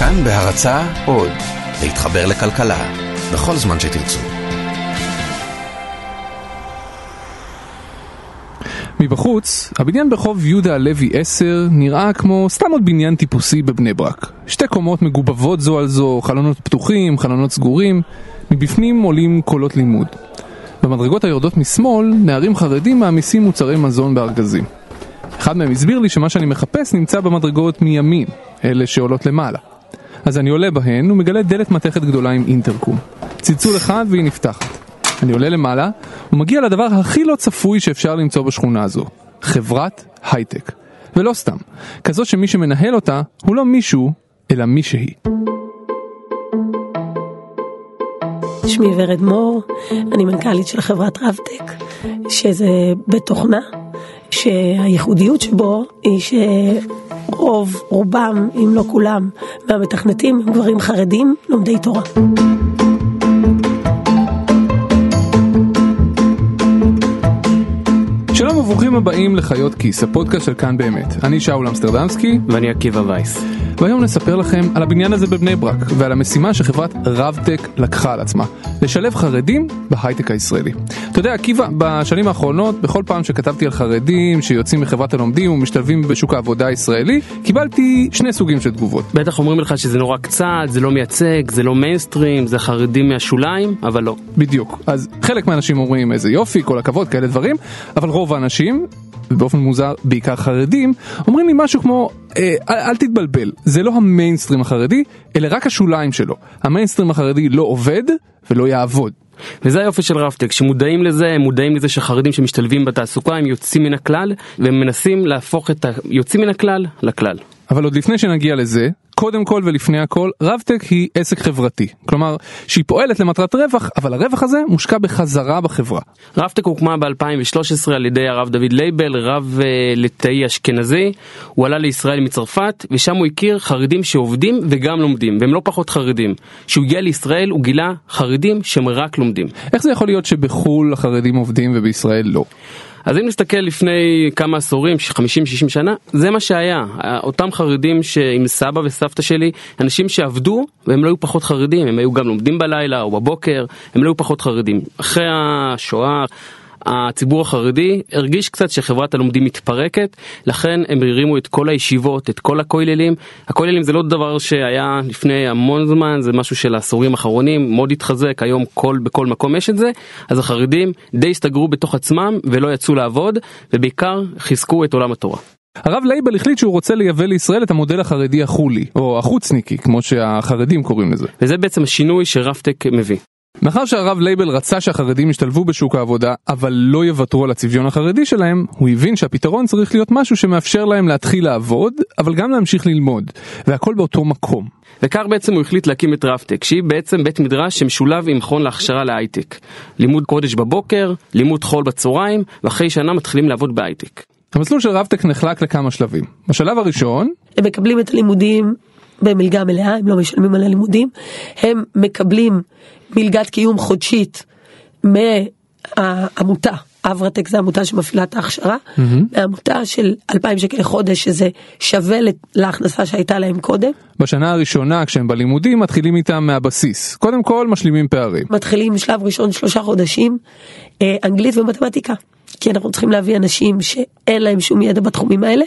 כאן בהרצה עוד, להתחבר לכלכלה, בכל זמן שתרצו. מבחוץ, הבניין ברחוב יהודה הלוי 10 נראה כמו סתם עוד בניין טיפוסי בבני ברק. שתי קומות מגובבות זו על זו, חלונות פתוחים, חלונות סגורים, מבפנים עולים קולות לימוד. במדרגות היורדות משמאל, נערים חרדים מעמיסים מוצרי מזון בארגזים. אחד מהם הסביר לי שמה שאני מחפש נמצא במדרגות מימין, אלה שעולות למעלה. אז אני עולה בהן ומגלה דלת מתכת גדולה עם אינטרקום. צלצול אחד והיא נפתחת. אני עולה למעלה ומגיע לדבר הכי לא צפוי שאפשר למצוא בשכונה הזו, חברת הייטק. ולא סתם, כזאת שמי שמנהל אותה הוא לא מישהו, אלא מישהי. שמי ורד מור, אני מנכ"לית של חברת רבטק, שזה בית תוכנה, שהייחודיות שבו היא שרוב, רובם, אם לא כולם, מהמתכנתים הם גברים חרדים לומדי תורה. שלום וברוכים הבאים לחיות כיס, הפודקאסט של כאן באמת. אני שאול אמסטרדמסקי, ואני עקיבא וייס. והיום נספר לכם על הבניין הזה בבני ברק, ועל המשימה שחברת רבטק לקחה על עצמה, לשלב חרדים בהייטק הישראלי. אתה יודע, עקיבא, בשנים האחרונות, בכל פעם שכתבתי על חרדים שיוצאים מחברת הלומדים ומשתלבים בשוק העבודה הישראלי, קיבלתי שני סוגים של תגובות. בטח אומרים לך שזה נורא קצת, זה לא מייצג, זה לא מיינסטרים, זה חרדים מהשוליים, אבל לא. בדיוק. אז חלק מהאנשים אומרים איזה יופי, כל הכבוד, כאלה דברים, אבל רוב האנשים, ובאופן מוזר בעיקר חרדים, אומרים לי משהו כמו, אה, אל, אל תתבלבל, זה לא המיינסטרים החרדי, אלא רק השוליים שלו. המיינסטרים החרדי לא עובד ולא יעבוד. וזה היופי של רבטק, שמודעים לזה, הם מודעים לזה שחרדים שמשתלבים בתעסוקה הם יוצאים מן הכלל, והם מנסים להפוך את היוצאים מן הכלל לכלל. אבל עוד לפני שנגיע לזה, קודם כל ולפני הכל, רבטק היא עסק חברתי. כלומר, שהיא פועלת למטרת רווח, אבל הרווח הזה מושקע בחזרה בחברה. רבטק הוקמה ב-2013 על ידי הרב דוד לייבל, רב uh, ליטאי אשכנזי. הוא עלה לישראל מצרפת, ושם הוא הכיר חרדים שעובדים וגם לומדים, והם לא פחות חרדים. כשהוא הגיע לישראל הוא גילה חרדים שהם רק לומדים. איך זה יכול להיות שבחו"ל החרדים עובדים ובישראל לא? אז אם נסתכל לפני כמה עשורים, 50-60 שנה, זה מה שהיה. אותם חרדים עם סבא וסבתא שלי, אנשים שעבדו והם לא היו פחות חרדים, הם היו גם לומדים בלילה או בבוקר, הם לא היו פחות חרדים. אחרי השואה... הציבור החרדי הרגיש קצת שחברת הלומדים מתפרקת, לכן הם הרימו את כל הישיבות, את כל הכוללים. הכוללים זה לא דבר שהיה לפני המון זמן, זה משהו של העשורים האחרונים, מאוד התחזק, היום כל, בכל מקום יש את זה, אז החרדים די הסתגרו בתוך עצמם ולא יצאו לעבוד, ובעיקר חיזקו את עולם התורה. הרב לייבל החליט שהוא רוצה לייבא לישראל את המודל החרדי החו"לי, או החוצניקי, כמו שהחרדים קוראים לזה. וזה בעצם השינוי שרבטק מביא. מאחר שהרב לייבל רצה שהחרדים ישתלבו בשוק העבודה, אבל לא יוותרו על הצביון החרדי שלהם, הוא הבין שהפתרון צריך להיות משהו שמאפשר להם להתחיל לעבוד, אבל גם להמשיך ללמוד, והכל באותו מקום. וכך בעצם הוא החליט להקים את רבטק, שהיא בעצם בית מדרש שמשולב עם מכון להכשרה להייטק. לימוד קודש בבוקר, לימוד חול בצהריים, ואחרי שנה מתחילים לעבוד בהייטק. המסלול של רבטק נחלק לכמה שלבים. בשלב הראשון... הם מקבלים את הלימודים במלגה מלאה, הם לא משלמים על הלימודים, הם מקבלים מלגת קיום חודשית מהעמותה, אברטק זה עמותה שמפעילה את ההכשרה, mm-hmm. מהעמותה של 2,000 שקל לחודש שזה שווה להכנסה שהייתה להם קודם. בשנה הראשונה כשהם בלימודים מתחילים איתם מהבסיס, קודם כל משלימים פערים. מתחילים שלב ראשון שלושה חודשים, אה, אנגלית ומתמטיקה. כי אנחנו צריכים להביא אנשים שאין להם שום ידע בתחומים האלה,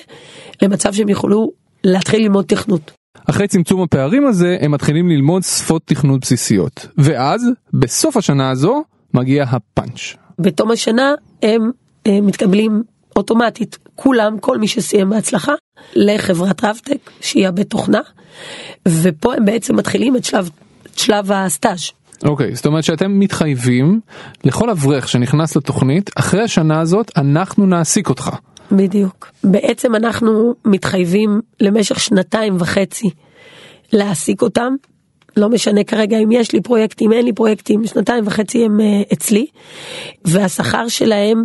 למצב שהם יוכלו להתחיל ללמוד תכנות. אחרי צמצום הפערים הזה הם מתחילים ללמוד שפות תכנות בסיסיות ואז בסוף השנה הזו מגיע הפאנץ'. בתום השנה הם, הם מתקבלים אוטומטית כולם כל מי שסיים בהצלחה לחברת רבטק שהיא הבית תוכנה ופה הם בעצם מתחילים את שלב, את שלב הסטאז'. אוקיי, okay, זאת אומרת שאתם מתחייבים לכל אברך שנכנס לתוכנית, אחרי השנה הזאת אנחנו נעסיק אותך. בדיוק. בעצם אנחנו מתחייבים למשך שנתיים וחצי להעסיק אותם. לא משנה כרגע אם יש לי פרויקטים, אין לי פרויקטים, שנתיים וחצי הם uh, אצלי, והשכר שלהם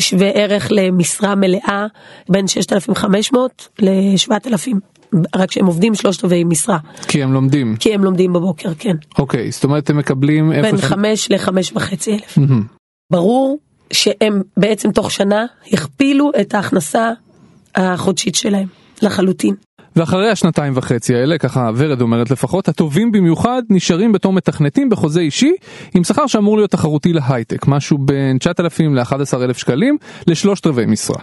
שווה ערך למשרה מלאה בין 6,500 ל-7,000. רק שהם עובדים שלושת רבעי משרה. כי הם לומדים. כי הם לומדים בבוקר, כן. אוקיי, זאת אומרת הם מקבלים... בין חמש לחמש וחצי אלף. ברור שהם בעצם תוך שנה הכפילו את ההכנסה החודשית שלהם לחלוטין. ואחרי השנתיים וחצי האלה, ככה ורד אומרת לפחות, הטובים במיוחד נשארים בתור מתכנתים בחוזה אישי עם שכר שאמור להיות תחרותי להייטק, משהו בין 9,000 ל-11,000 שקלים לשלושת רבעי משרה.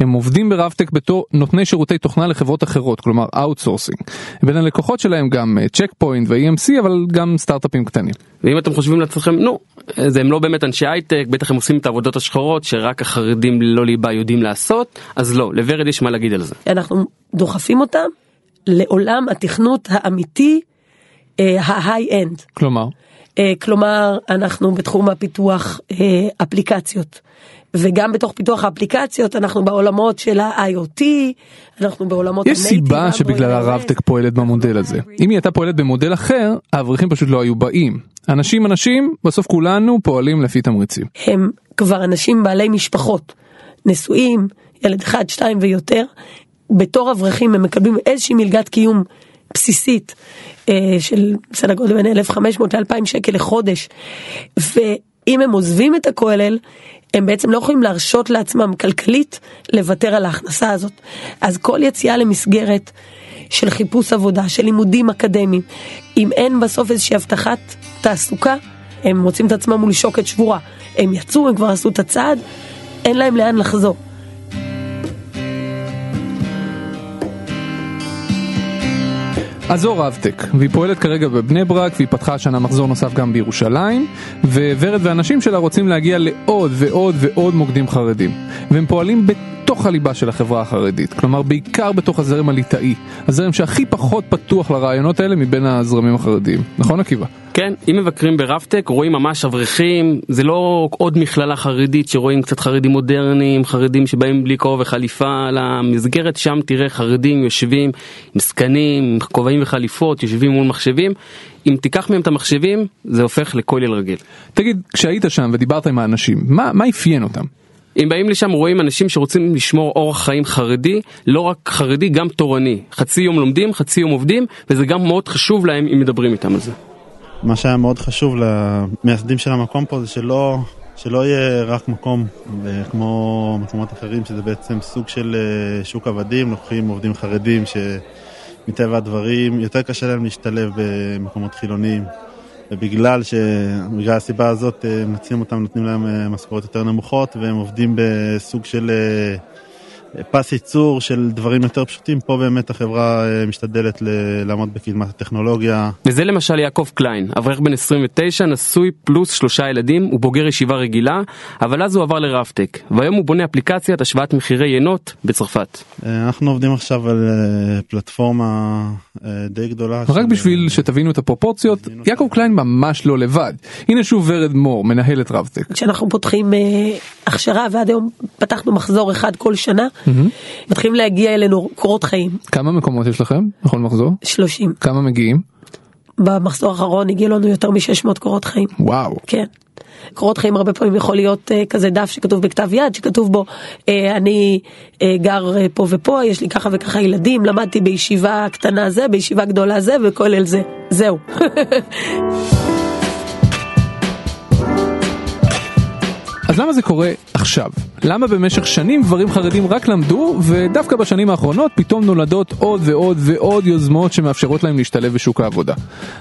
הם עובדים ברבטק בתור נותני שירותי תוכנה לחברות אחרות, כלומר outsourcing. בין הלקוחות שלהם גם Check Point ו-EMC, אבל גם סטארט-אפים קטנים. ואם אתם חושבים לעצמכם, נו, זה הם לא באמת אנשי הייטק, בטח הם עושים את העבודות השחורות שרק החרדים ללא ליבה יודעים לעשות, אז לא, לוורד יש מה להגיד על זה. אנחנו דוחפים אותם לעולם התכנות האמיתי, ה high-end. כלומר? אה, כלומר, אנחנו בתחום הפיתוח אה, אפליקציות. וגם בתוך פיתוח האפליקציות אנחנו בעולמות של ה-IoT, אנחנו בעולמות יש סיבה שבגללה רבטק פועלת במודל הזה. אם היא הייתה פועלת במודל אחר, האברכים פשוט לא היו באים. אנשים אנשים, בסוף כולנו פועלים לפי תמריצים. הם כבר אנשים בעלי משפחות, נשואים, ילד אחד, שתיים ויותר. בתור אברכים הם מקבלים איזושהי מלגת קיום בסיסית אה, של סדר גודל בין 1,500 ל-2,000 שקל לחודש. ואם הם עוזבים את הכולל, הם בעצם לא יכולים להרשות לעצמם כלכלית לוותר על ההכנסה הזאת. אז כל יציאה למסגרת של חיפוש עבודה, של לימודים אקדמיים, אם אין בסוף איזושהי הבטחת תעסוקה, הם מוצאים את עצמם מול שוקת שבורה. הם יצאו, הם כבר עשו את הצעד, אין להם לאן לחזור. אז זו רבטק, והיא פועלת כרגע בבני ברק והיא פתחה השנה מחזור נוסף גם בירושלים וורד והאנשים שלה רוצים להגיע לעוד ועוד ועוד מוקדים חרדים והם פועלים בתוך הליבה של החברה החרדית, כלומר בעיקר בתוך הזרם הליטאי, הזרם שהכי פחות פתוח לרעיונות האלה מבין הזרמים החרדיים, נכון עקיבא? כן, אם מבקרים ברבטק רואים ממש אברכים, זה לא עוד מכללה חרדית שרואים קצת חרדים מודרניים, חרדים שבאים בלי כובע וחליפה למסגרת, שם תראה חרדים יושבים עם זקנים, עם כובעים וחליפות, יושבים מול מחשבים. אם תיקח מהם את המחשבים, זה הופך לכולל רגיל. תגיד, כשהיית שם ודיברת עם האנשים, מה, מה אפיין אותם? אם באים לשם רואים אנשים שרוצים לשמור אורח חיים חרדי, לא רק חרדי, גם תורני. חצי יום לומדים, חצי יום עובדים, וזה גם מאוד חשוב להם אם מדברים איתם על זה. מה שהיה מאוד חשוב למייסדים של המקום פה זה שלא, שלא יהיה רק מקום כמו מקומות אחרים, שזה בעצם סוג של אה, שוק עבדים, לוקחים עובדים חרדים שמטבע הדברים יותר קשה להם להשתלב במקומות חילוניים. ובגלל ש... בגלל הסיבה הזאת אה, מנצלים אותם, נותנים להם אה, משכורות יותר נמוכות והם עובדים בסוג של פס ייצור של דברים יותר פשוטים, פה באמת החברה אה, משתדלת לעמוד בקדמת הטכנולוגיה. וזה למשל יעקב קליין, אברך בן 29, נשוי פלוס שלושה ילדים, הוא בוגר ישיבה רגילה, אבל אז הוא עבר לרפטק, והיום הוא בונה אפליקציית השוואת מחירי ינות בצרפת. אה, אנחנו עובדים עכשיו על אה, פלטפורמה די גדולה. רק בשביל שתבינו את הפרופורציות, יעקב קליין ממש לא לבד. הנה שוב ורד מור, מנהלת רפטק. כשאנחנו פותחים הכשרה ועד היום פתחנו מחזור אחד כל שנה. Mm-hmm. מתחילים להגיע אלינו קורות חיים. כמה מקומות יש לכם בכל מחזור? 30. כמה מגיעים? במחזור האחרון הגיע לנו יותר מ-600 קורות חיים. וואו. כן. קורות חיים הרבה פעמים יכול להיות uh, כזה דף שכתוב בכתב יד שכתוב בו uh, אני uh, גר uh, פה ופה יש לי ככה וככה ילדים למדתי בישיבה קטנה זה בישיבה גדולה זה וכולל זה זהו. אז למה זה קורה עכשיו? למה במשך שנים גברים חרדים רק למדו, ודווקא בשנים האחרונות פתאום נולדות עוד ועוד ועוד יוזמות שמאפשרות להם להשתלב בשוק העבודה?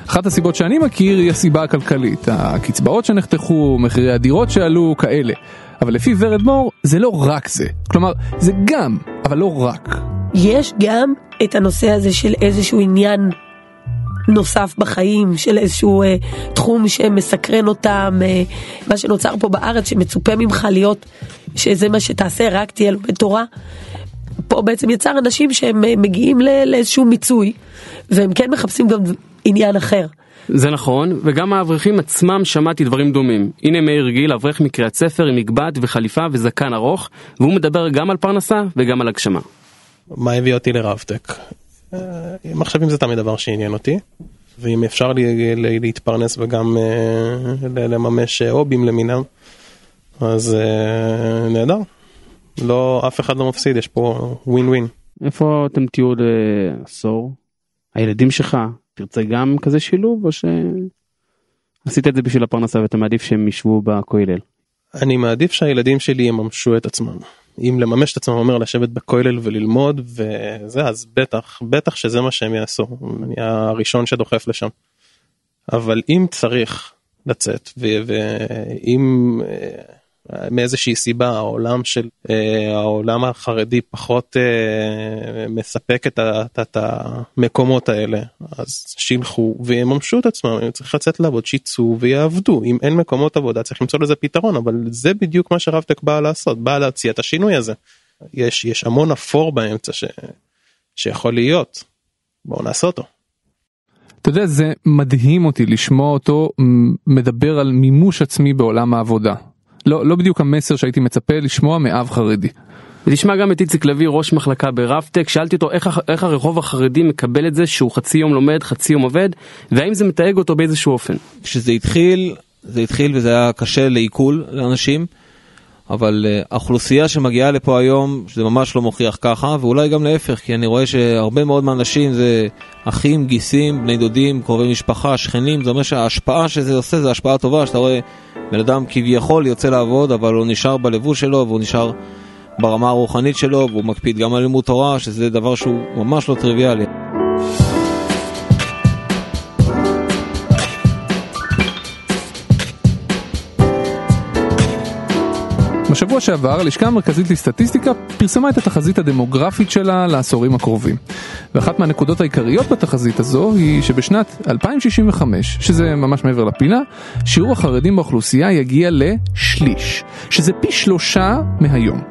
אחת הסיבות שאני מכיר היא הסיבה הכלכלית, הקצבאות שנחתכו, מחירי הדירות שעלו, כאלה. אבל לפי ורד מור, זה לא רק זה. כלומר, זה גם, אבל לא רק. יש גם את הנושא הזה של איזשהו עניין נוסף בחיים, של איזשהו אה, תחום שמסקרן אותם, אה, מה שנוצר פה בארץ שמצופה ממך להיות, שזה מה שתעשה, רק תהיה לומד תורה. פה בעצם יצר אנשים שהם אה, מגיעים לא, לאיזשהו מיצוי, והם כן מחפשים גם עניין אחר. זה נכון, וגם האברכים עצמם שמעתי דברים דומים. הנה מאיר גיל, אברך מקריית ספר עם מגבעת וחליפה וזקן ארוך, והוא מדבר גם על פרנסה וגם על הגשמה. מה הביא אותי לרבטק? אה, מחשבים זה תמיד דבר שעניין אותי, ואם אפשר לי, לי, להתפרנס וגם uh, לממש הובים למינם, אז נהדר. לא, אף אחד לא מפסיד, יש פה ווין ווין. איפה אתם תהיו לעשור? הילדים שלך, תרצה גם כזה שילוב או שעשית את זה בשביל הפרנסה ואתה מעדיף שהם ישבו בכולל? אני מעדיף שהילדים שלי יממשו את עצמם. אם לממש את עצמם אומר לשבת בכולל וללמוד וזה אז בטח בטח שזה מה שהם יעשו אני הראשון שדוחף לשם. אבל אם צריך לצאת ואם אה, מאיזושהי סיבה העולם של אה, העולם החרדי פחות אה, מספק את, המקומות האלה אז שילכו ויממשו את עצמם אם צריך לצאת לעבוד שיצאו ויעבדו אם אין מקומות עבודה צריך למצוא לזה פתרון אבל זה בדיוק מה שרבטק באה לעשות באה להציע את השינוי הזה. יש יש המון אפור באמצע ש, שיכול להיות בואו נעשה אותו. אתה יודע זה מדהים אותי לשמוע אותו מדבר על מימוש עצמי בעולם העבודה לא, לא בדיוק המסר שהייתי מצפה לשמוע מאב חרדי. ותשמע גם את איציק לביא ראש מחלקה ברפטק שאלתי אותו איך, איך הרחוב החרדי מקבל את זה שהוא חצי יום לומד חצי יום עובד והאם זה מתייג אותו באיזשהו אופן. כשזה התחיל זה התחיל וזה היה קשה לעיכול לאנשים אבל uh, האוכלוסייה שמגיעה לפה היום זה ממש לא מוכיח ככה ואולי גם להפך כי אני רואה שהרבה מאוד מהאנשים זה אחים גיסים בני דודים קרובי משפחה שכנים זה אומר שההשפעה שזה עושה זה השפעה טובה שאתה רואה בן אדם כביכול יוצא לעבוד, אבל הוא נשאר בלבוש שלו והוא נשאר ברמה הרוחנית שלו והוא מקפיד גם על לימוד תורה, שזה דבר שהוא ממש לא טריוויאלי. בשבוע שעבר הלשכה המרכזית לסטטיסטיקה פרסמה את התחזית הדמוגרפית שלה לעשורים הקרובים. ואחת מהנקודות העיקריות בתחזית הזו היא שבשנת 2065, שזה ממש מעבר לפינה, שיעור החרדים באוכלוסייה יגיע לשליש, שזה פי שלושה מהיום.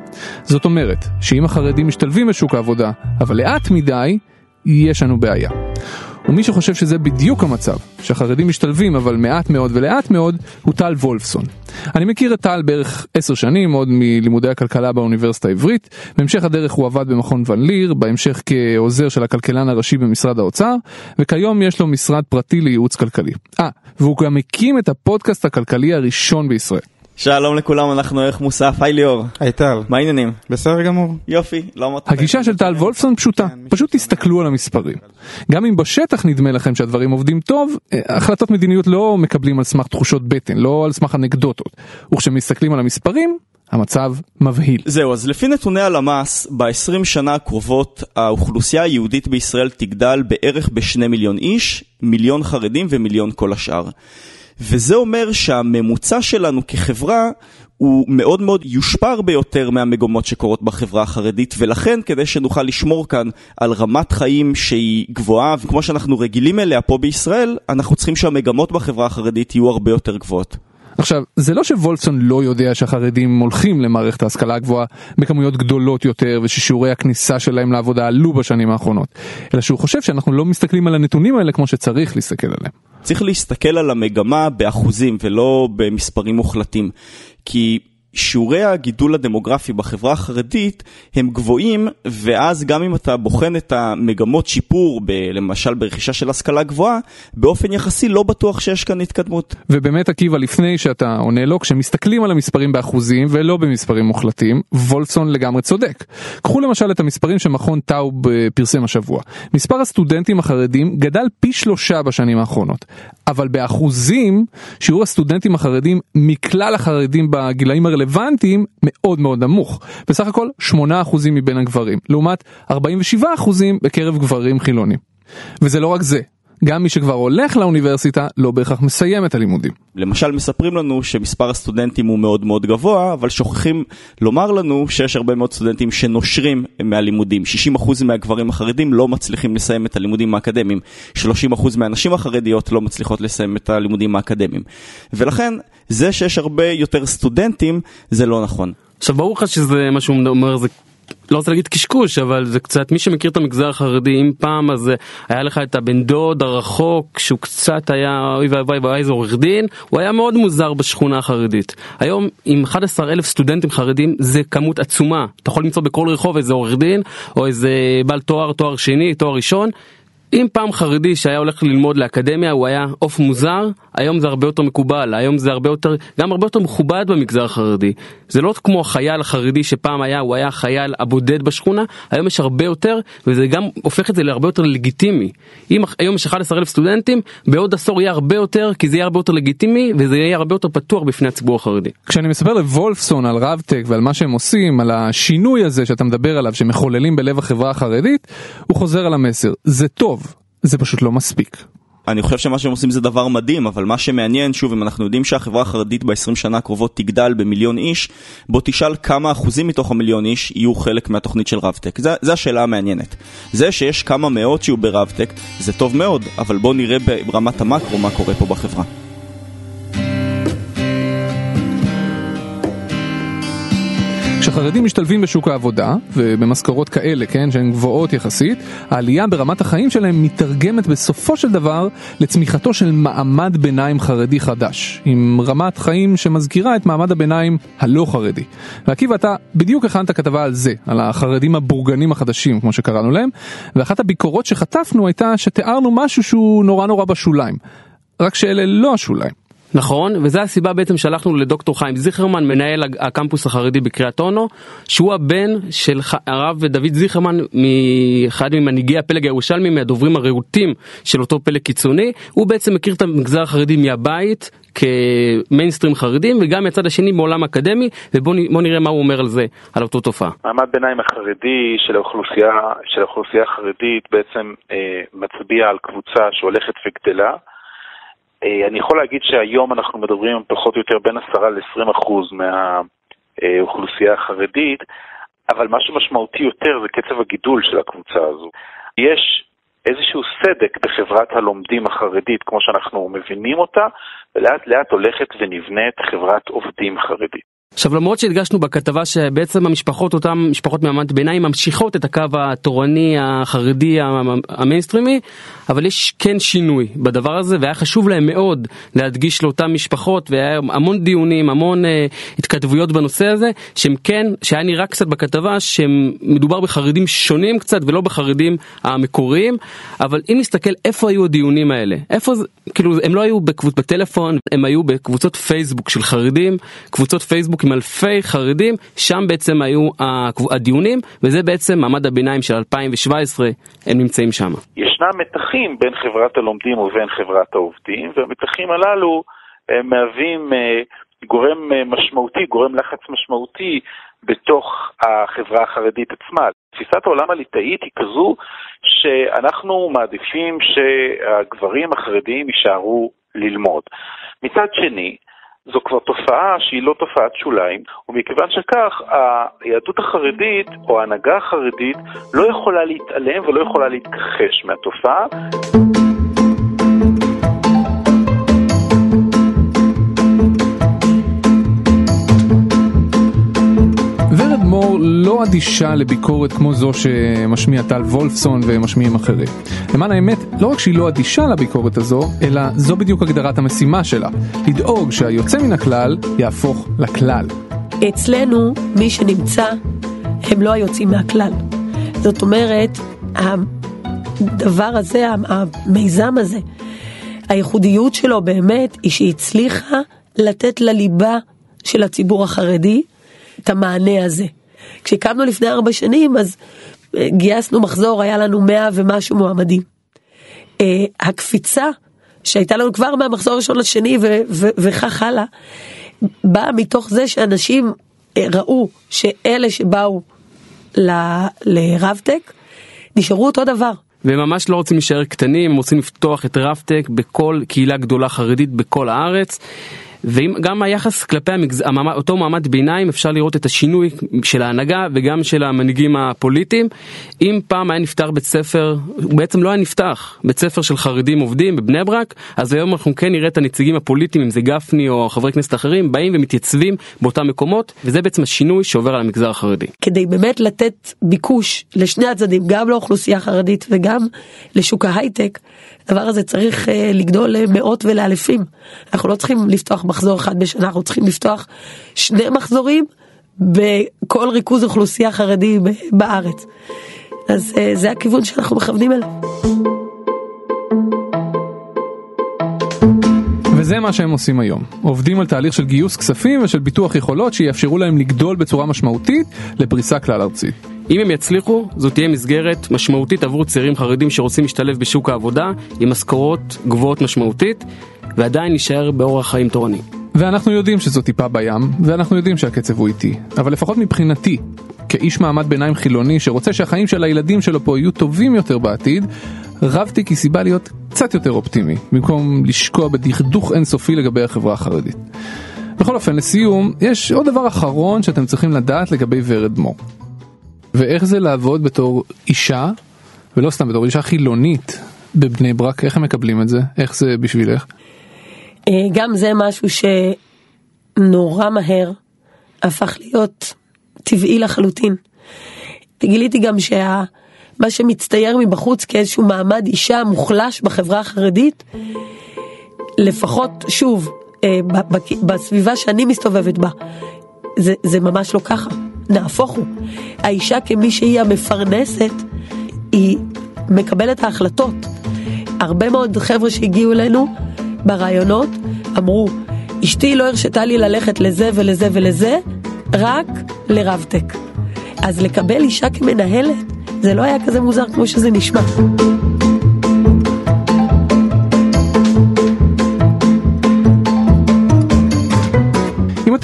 זאת אומרת, שאם החרדים משתלבים בשוק העבודה, אבל לאט מדי, יש לנו בעיה. ומי שחושב שזה בדיוק המצב, שהחרדים משתלבים אבל מעט מאוד ולאט מאוד, הוא טל וולפסון. אני מכיר את טל בערך עשר שנים, עוד מלימודי הכלכלה באוניברסיטה העברית. בהמשך הדרך הוא עבד במכון ון ליר, בהמשך כעוזר של הכלכלן הראשי במשרד האוצר, וכיום יש לו משרד פרטי לייעוץ כלכלי. אה, והוא גם הקים את הפודקאסט הכלכלי הראשון בישראל. שלום לכולם, אנחנו ערך מוסף, היי ליאור. היי טל. מה העניינים? בסדר גמור. יופי, לא אמרת... הגישה של טל וולפסון פשוטה, פשוט תסתכלו על המספרים. גם אם בשטח נדמה לכם שהדברים עובדים טוב, אה, החלטות מדיניות לא מקבלים על סמך תחושות בטן, לא על סמך אנקדוטות. וכשמסתכלים על המספרים, המצב מבהיל. זהו, אז לפי נתוני הלמ"ס, ב-20 שנה הקרובות האוכלוסייה היהודית בישראל תגדל בערך בשני מיליון איש, מיליון חרדים ומיליון כל השאר. וזה אומר שהממוצע שלנו כחברה הוא מאוד מאוד יושפע הרבה יותר מהמגמות שקורות בחברה החרדית ולכן כדי שנוכל לשמור כאן על רמת חיים שהיא גבוהה וכמו שאנחנו רגילים אליה פה בישראל אנחנו צריכים שהמגמות בחברה החרדית יהיו הרבה יותר גבוהות. עכשיו, זה לא שוולפסון לא יודע שהחרדים הולכים למערכת ההשכלה הגבוהה בכמויות גדולות יותר וששיעורי הכניסה שלהם לעבודה עלו בשנים האחרונות, אלא שהוא חושב שאנחנו לא מסתכלים על הנתונים האלה כמו שצריך להסתכל עליהם. צריך להסתכל על המגמה באחוזים ולא במספרים מוחלטים. כי שיעורי הגידול הדמוגרפי בחברה החרדית הם גבוהים, ואז גם אם אתה בוחן את המגמות שיפור, ב, למשל ברכישה של השכלה גבוהה, באופן יחסי לא בטוח שיש כאן התקדמות. ובאמת עקיבא, לפני שאתה עונה לו, כשמסתכלים על המספרים באחוזים ולא במספרים מוחלטים, וולפסון לגמרי צודק. קחו למשל את המספרים שמכון טאוב אה, פרסם השבוע. מספר הסטודנטים החרדים גדל פי שלושה בשנים האחרונות, אבל באחוזים, שיעור הסטודנטים החרדים מכלל החרדים בגילאים הרלוונטיים רלוונטיים מאוד מאוד נמוך. בסך הכל 8% מבין הגברים, לעומת 47% בקרב גברים חילונים. וזה לא רק זה, גם מי שכבר הולך לאוניברסיטה לא בהכרח מסיים את הלימודים. למשל מספרים לנו שמספר הסטודנטים הוא מאוד מאוד גבוה, אבל שוכחים לומר לנו שיש הרבה מאוד סטודנטים שנושרים מהלימודים. 60% מהגברים החרדים לא מצליחים לסיים את הלימודים האקדמיים. 30% מהנשים החרדיות לא מצליחות לסיים את הלימודים האקדמיים. ולכן, זה שיש הרבה יותר סטודנטים, זה לא נכון. עכשיו ברור לך שזה מה שהוא אומר זה לא רוצה להגיד קשקוש אבל זה קצת מי שמכיר את המגזר החרדי אם פעם אז היה לך את הבן דוד הרחוק שהוא קצת היה אוי ואבוי והיה איזה עורך דין הוא היה מאוד מוזר בשכונה החרדית. היום עם 11 אלף סטודנטים חרדים זה כמות עצומה. אתה יכול למצוא בכל רחוב איזה עורך דין או איזה בעל תואר תואר שני תואר ראשון. אם פעם חרדי שהיה הולך ללמוד לאקדמיה הוא היה עוף מוזר היום זה הרבה יותר מקובל, היום זה הרבה יותר, גם הרבה יותר מכובד במגזר החרדי. זה לא כמו החייל החרדי שפעם היה, הוא היה החייל הבודד בשכונה, היום יש הרבה יותר, וזה גם הופך את זה להרבה יותר לגיטימי. אם היום יש 11 אלף סטודנטים, בעוד עשור יהיה הרבה יותר, כי זה יהיה הרבה יותר לגיטימי, וזה יהיה הרבה יותר פתוח בפני הציבור החרדי. כשאני מספר לוולפסון על רבטק ועל מה שהם עושים, על השינוי הזה שאתה מדבר עליו, שמחוללים בלב החברה החרדית, הוא חוזר על המסר. זה טוב, זה פשוט לא מספיק. אני חושב שמה שהם עושים זה דבר מדהים, אבל מה שמעניין, שוב, אם אנחנו יודעים שהחברה החרדית ב-20 שנה הקרובות תגדל במיליון איש, בוא תשאל כמה אחוזים מתוך המיליון איש יהיו חלק מהתוכנית של רבטק. זו השאלה המעניינת. זה שיש כמה מאות שיהיו ברבטק, זה טוב מאוד, אבל בוא נראה ברמת המקרו מה קורה פה בחברה. כשחרדים משתלבים בשוק העבודה, ובמשכורות כאלה, כן, שהן גבוהות יחסית, העלייה ברמת החיים שלהם מתרגמת בסופו של דבר לצמיחתו של מעמד ביניים חרדי חדש, עם רמת חיים שמזכירה את מעמד הביניים הלא חרדי. ועקיבא, אתה בדיוק הכנת כתבה על זה, על החרדים הבורגנים החדשים, כמו שקראנו להם, ואחת הביקורות שחטפנו הייתה שתיארנו משהו שהוא נורא נורא בשוליים. רק שאלה לא השוליים. נכון, וזו הסיבה בעצם שהלכנו לדוקטור חיים זיכרמן, מנהל הקמפוס החרדי בקריית אונו, שהוא הבן של הרב דוד זיכרמן, מאחד ממנהיגי הפלג הירושלמי, מהדוברים הרהוטים של אותו פלג קיצוני, הוא בעצם מכיר את המגזר החרדי מהבית, כמיינסטרים חרדים וגם מהצד השני מעולם אקדמי ובואו נראה מה הוא אומר על זה, על אותו תופעה. מעמד ביניים החרדי של האוכלוסייה, של האוכלוסייה החרדית בעצם אה, מצביע על קבוצה שהולכת וגדלה אני יכול להגיד שהיום אנחנו מדברים פחות או יותר בין 10 ל-20 אחוז מהאוכלוסייה החרדית, אבל מה שמשמעותי יותר זה קצב הגידול של הקבוצה הזו. יש איזשהו סדק בחברת הלומדים החרדית, כמו שאנחנו מבינים אותה, ולאט לאט הולכת ונבנית חברת עובדים חרדית. עכשיו למרות שהדגשנו בכתבה שבעצם המשפחות אותן משפחות מעמד ביניים ממשיכות את הקו התורני החרדי המיינסטרימי אבל יש כן שינוי בדבר הזה והיה חשוב להם מאוד להדגיש לאותן משפחות והיה המון דיונים המון אה, התכתבויות בנושא הזה שהם כן שהיה נראה קצת בכתבה שמדובר בחרדים שונים קצת ולא בחרדים המקוריים אבל אם נסתכל איפה היו הדיונים האלה איפה זה כאילו הם לא היו. בטלפון הם היו בקבוצות פייסבוק של חרדים קבוצות פייסבוק עם אלפי חרדים, שם בעצם היו הדיונים, וזה בעצם מעמד הביניים של 2017, הם נמצאים שם. ישנם מתחים בין חברת הלומדים ובין חברת העובדים, והמתחים הללו הם מהווים אה, גורם אה, משמעותי, גורם לחץ משמעותי בתוך החברה החרדית עצמה. תפיסת העולם הליטאית היא כזו שאנחנו מעדיפים שהגברים החרדיים יישארו ללמוד. מצד שני, זו כבר תופעה שהיא לא תופעת שוליים, ומכיוון שכך, היהדות החרדית, או ההנהגה החרדית, לא יכולה להתעלם ולא יכולה להתכחש מהתופעה. מור לא אדישה לביקורת כמו זו שמשמיע טל וולפסון ומשמיעים אחרים. למען האמת, לא רק שהיא לא אדישה לביקורת הזו, אלא זו בדיוק הגדרת המשימה שלה, לדאוג שהיוצא מן הכלל יהפוך לכלל. אצלנו, מי שנמצא, הם לא היוצאים מהכלל. זאת אומרת, הדבר הזה, המיזם הזה, הייחודיות שלו באמת היא שהיא הצליחה לתת לליבה של הציבור החרדי את המענה הזה. כשהקמנו לפני ארבע שנים, אז אה, גייסנו מחזור, היה לנו מאה ומשהו מועמדים. אה, הקפיצה שהייתה לנו כבר מהמחזור הראשון לשני וכך הלאה, באה מתוך זה שאנשים אה, ראו שאלה שבאו לרבטק, נשארו אותו דבר. והם ממש לא רוצים להישאר קטנים, הם רוצים לפתוח את רבטק בכל קהילה גדולה חרדית בכל הארץ. וגם היחס כלפי המגז... אותו מעמד ביניים אפשר לראות את השינוי של ההנהגה וגם של המנהיגים הפוליטיים. אם פעם היה נפתח בית ספר, הוא בעצם לא היה נפתח, בית ספר של חרדים עובדים בבני ברק, אז היום אנחנו כן נראה את הנציגים הפוליטיים, אם זה גפני או חברי כנסת אחרים, באים ומתייצבים באותם מקומות, וזה בעצם השינוי שעובר על המגזר החרדי. כדי באמת לתת ביקוש לשני הצדדים, גם לאוכלוסייה החרדית וגם לשוק ההייטק, הדבר הזה צריך uh, לגדול למאות ולאלפים. אנחנו לא צריכים לפתוח מחזור אחד בשנה, אנחנו צריכים לפתוח שני מחזורים בכל ריכוז אוכלוסייה חרדי בארץ. אז uh, זה הכיוון שאנחנו מכוונים אליו. וזה מה שהם עושים היום. עובדים על תהליך של גיוס כספים ושל ביטוח יכולות שיאפשרו להם לגדול בצורה משמעותית לפריסה כלל ארצית. אם הם יצליחו, זו תהיה מסגרת משמעותית עבור צעירים חרדים שרוצים להשתלב בשוק העבודה עם משכורות גבוהות משמעותית ועדיין להישאר באורח חיים תורני. ואנחנו יודעים שזו טיפה בים, ואנחנו יודעים שהקצב הוא איטי, אבל לפחות מבחינתי, כאיש מעמד ביניים חילוני שרוצה שהחיים של הילדים שלו פה יהיו טובים יותר בעתיד, רבתי כסיבה להיות קצת יותר אופטימי, במקום לשקוע בדכדוך אינסופי לגבי החברה החרדית. בכל אופן, לסיום, יש עוד דבר אחרון שאתם צריכים לדעת לגבי ורד מור. ואיך זה לעבוד בתור אישה, ולא סתם בתור אישה חילונית בבני ברק, איך הם מקבלים את זה? איך זה בשבילך? אה, גם זה משהו שנורא מהר הפך להיות טבעי לחלוטין. גיליתי גם שה... מה שמצטייר מבחוץ כאיזשהו מעמד אישה מוחלש בחברה החרדית, לפחות, שוב, אה, בסביבה שאני מסתובבת בה, זה, זה ממש לא ככה. נהפוך הוא. האישה כמי שהיא המפרנסת, היא מקבלת ההחלטות. הרבה מאוד חבר'ה שהגיעו אלינו ברעיונות אמרו, אשתי לא הרשתה לי ללכת לזה ולזה ולזה, רק לרבטק. אז לקבל אישה כמנהלת, זה לא היה כזה מוזר כמו שזה נשמע.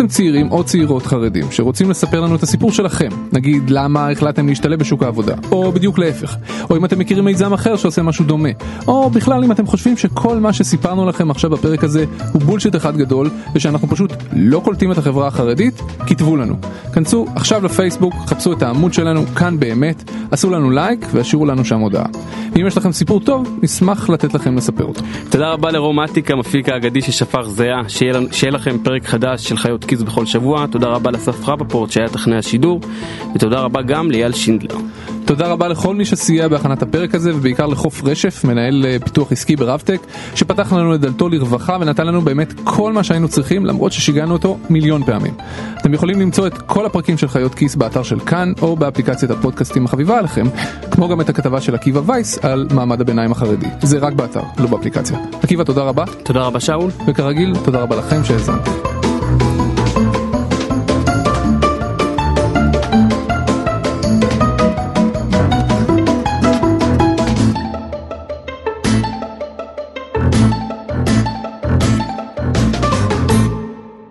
אתם צעירים או צעירות חרדים שרוצים לספר לנו את הסיפור שלכם, נגיד למה החלטתם להשתלב בשוק העבודה, או בדיוק להפך, או אם אתם מכירים מיזם אחר שעושה משהו דומה, או בכלל אם אתם חושבים שכל מה שסיפרנו לכם עכשיו בפרק הזה הוא בולשיט אחד גדול, ושאנחנו פשוט לא קולטים את החברה החרדית, כתבו לנו. כנסו עכשיו לפייסבוק, חפשו את העמוד שלנו, כאן באמת, עשו לנו לייק והשאירו לנו שם הודעה. ואם יש לכם סיפור טוב, נשמח לתת לכם לספר אותו. תודה רבה לרומטיקה, מפיק האגדי ששפך זיעה, שיהיה, שיהיה לכם פרק חדש של חיות קיז בכל שבוע, תודה רבה לאסף רפפורט שהיה טכנאי השידור, ותודה רבה גם לאייל שינדלר. תודה רבה לכל מי שסייע בהכנת הפרק הזה, ובעיקר לחוף רשף, מנהל אה, פיתוח עסקי ברבטק, שפתח לנו את דלתו לרווחה ונתן לנו באמת כל מה שהיינו צריכים, למרות ששיגענו אותו מיליון פעמים. אתם יכולים למצוא את כל הפרקים של חיות כיס באתר של כאן, או באפליקציית הפודקאסטים החביבה עליכם, כמו גם את הכתבה של עקיבא וייס על מעמד הביניים החרדי. זה רק באתר, לא באפליקציה. עקיבא, תודה רבה. תודה רבה שאול. וכרגיל, תודה רבה לכם שהאזנתם.